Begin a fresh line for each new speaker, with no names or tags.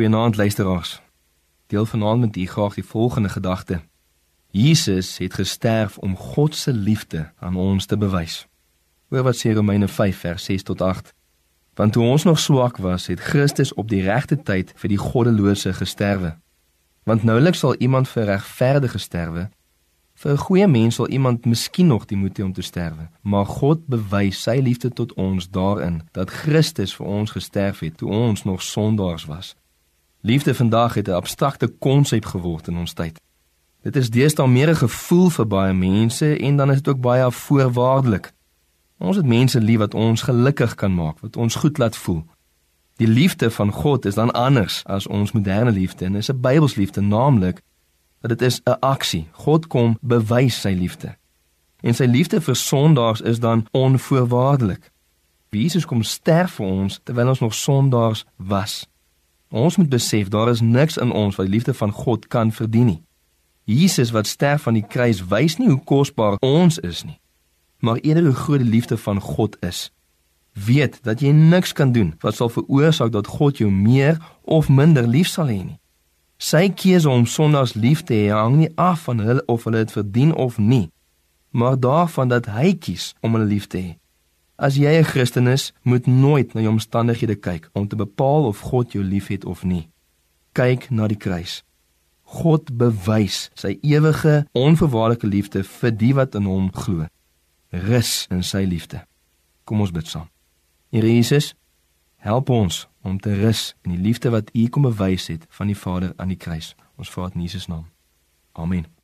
Goeienaand luisteraars. Deel vanaand met u graag die volgende gedagte. Jesus het gesterf om God se liefde aan ons te bewys. Hoor wat sê Romeine 5 vers 6 tot 8. Want toe ons nog swak was, het Christus op die regte tyd vir die goddelose gesterwe. Want nouliks sal iemand vir regverdige sterwe. Vir 'n goeie mens sal iemand miskien nog die moed hê om te sterwe, maar God bewys sy liefde tot ons daarin dat Christus vir ons gesterf het toe ons nog sondaars was. Liefde vandag het 'n abstrakte konsep geword in ons tyd. Dit is deesdae meer 'n gevoel vir baie mense en dan is dit ook baie voorwaardelik. Ons het mense lief wat ons gelukkig kan maak, wat ons goed laat voel. Die liefde van God is dan anders as ons moderne liefde en is 'n Bybelsliefde naamlik dat dit is 'n aksie. God kom bewys sy liefde. En sy liefde vir sondaars is dan onvoorwaardelik. Jesus kom sterf vir ons terwyl ons nog sondaars was. Ons moet besef daar is niks in ons wat die liefde van God kan verdien nie. Jesus wat sterf aan die kruis wys nie hoe kosbaar ons is nie, maar eerder hoe groot die liefde van God is. Weet dat jy niks kan doen wat sal veroorsaak dat God jou meer of minder lief sal hê nie. Sy keuse om sondaars lief te hê hang nie af van hulle of hulle dit verdien of nie, maar daarvan dat hy kies om hulle lief te hê. As jy 'n Christen is, moet nooit na jou omstandighede kyk om te bepaal of God jou liefhet of nie. Kyk na die kruis. God bewys sy ewige, onvoorwaardelike liefde vir die wat in hom glo. Rus in sy liefde. Kom ons bid saam. Here Jesus, help ons om te rus in die liefde wat U kom bewys het van die Vader aan die kruis. Ons vra dit in Jesus naam. Amen.